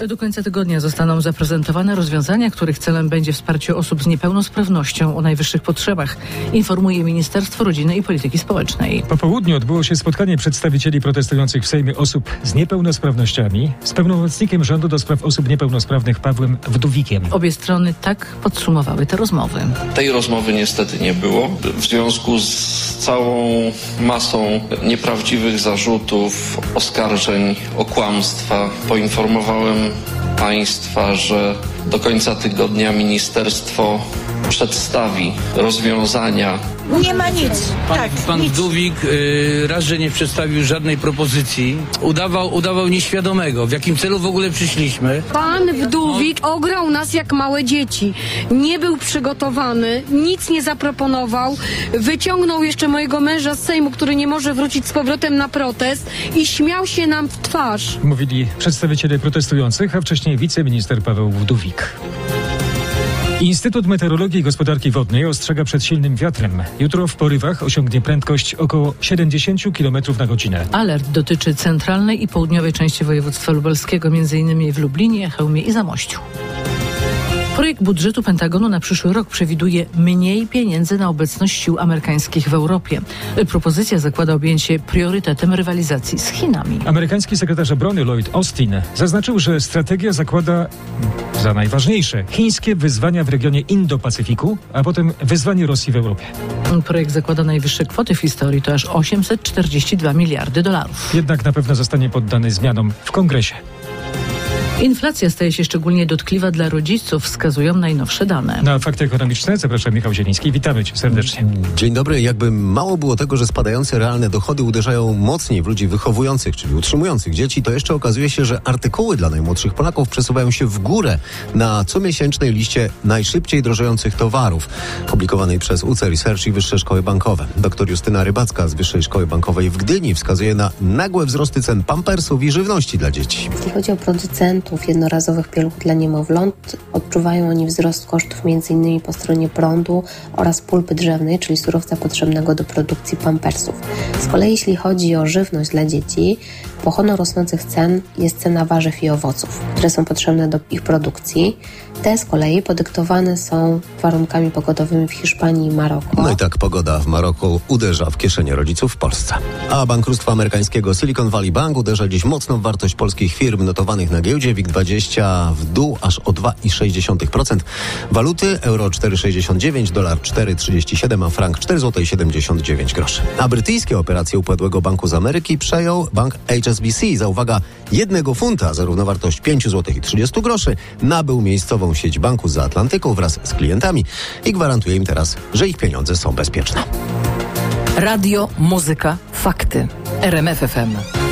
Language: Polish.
Do końca tygodnia zostaną zaprezentowane rozwiązania, których celem będzie wsparcie osób z niepełnosprawnością o najwyższych potrzebach, informuje Ministerstwo Rodziny i Polityki Społecznej. Po południu odbyło się spotkanie przedstawicieli protestujących w Sejmie osób z niepełnosprawnościami z pełnomocnikiem rządu do spraw osób niepełnosprawnych Pawłem Wdówikiem. Obie strony tak podsumowały te rozmowy. Tej rozmowy niestety nie było. W związku z całą masą nieprawdziwych zarzutów, oskarżeń o kłamstwa poinformowałem Państwa, że do końca tygodnia ministerstwo przedstawi rozwiązania. Nie ma nic. Pan, tak, pan nic. Wdówik y, raz, że nie przedstawił żadnej propozycji, udawał, udawał nieświadomego, w jakim celu w ogóle przyszliśmy. Pan Wdówik ograł nas jak małe dzieci. Nie był przygotowany, nic nie zaproponował. Wyciągnął jeszcze mojego męża z Sejmu, który nie może wrócić z powrotem na protest i śmiał się nam w twarz. Mówili przedstawiciele protestujących, a wcześniej wiceminister Paweł Wdówik. Instytut Meteorologii i Gospodarki Wodnej ostrzega przed silnym wiatrem. Jutro w porywach osiągnie prędkość około 70 km na godzinę. Alert dotyczy centralnej i południowej części województwa lubelskiego, m.in. w Lublinie, Chełmie i Zamościu. Projekt budżetu Pentagonu na przyszły rok przewiduje mniej pieniędzy na obecność sił amerykańskich w Europie. Propozycja zakłada objęcie priorytetem rywalizacji z Chinami. Amerykański sekretarz obrony Lloyd Austin zaznaczył, że strategia zakłada za najważniejsze chińskie wyzwania w regionie Indo-Pacyfiku, a potem wyzwanie Rosji w Europie. Projekt zakłada najwyższe kwoty w historii, to aż 842 miliardy dolarów. Jednak na pewno zostanie poddany zmianom w kongresie. Inflacja staje się szczególnie dotkliwa dla rodziców, wskazują najnowsze dane. Na fakty ekonomiczne zapraszam Michał Zieliński. Witamy cię serdecznie. Dzień dobry. Jakby mało było tego, że spadające realne dochody uderzają mocniej w ludzi wychowujących, czyli utrzymujących dzieci, to jeszcze okazuje się, że artykuły dla najmłodszych Polaków przesuwają się w górę na comiesięcznej liście najszybciej drożejących towarów, publikowanej przez UC Research i Wyższe Szkoły Bankowe. Doktor Justyna Rybacka z Wyższej Szkoły Bankowej w Gdyni wskazuje na nagłe wzrosty cen pampersów i żywności dla dzieci. Jeśli chodzi o producentów jednorazowych pieluch dla niemowląt, odczuwają oni wzrost kosztów m.in. po stronie prądu oraz pulpy drzewnej, czyli surowca potrzebnego do produkcji pampersów. Z kolei jeśli chodzi o żywność dla dzieci, pochodną rosnących cen jest cena warzyw i owoców, które są potrzebne do ich produkcji. Te z kolei podyktowane są warunkami pogodowymi w Hiszpanii i Maroku. No i tak pogoda w Maroku uderza w kieszenie rodziców w Polsce. A bankructwo amerykańskiego Silicon Valley Bank uderza dziś mocno w wartość polskich firm notowanych na giełdzie. WIG20 w dół aż o 2,6%. Waluty euro 4,69, dolar 4,37, a frank 4,79 groszy. A brytyjskie operacje upadłego banku z Ameryki przejął bank HSBC za uwaga jednego funta za równowartość 5 zł i 30 groszy nabył miejscową sieć banku z Atlantyku wraz z klientami i gwarantuje im teraz, że ich pieniądze są bezpieczne. Radio, muzyka, fakty. RMF FM.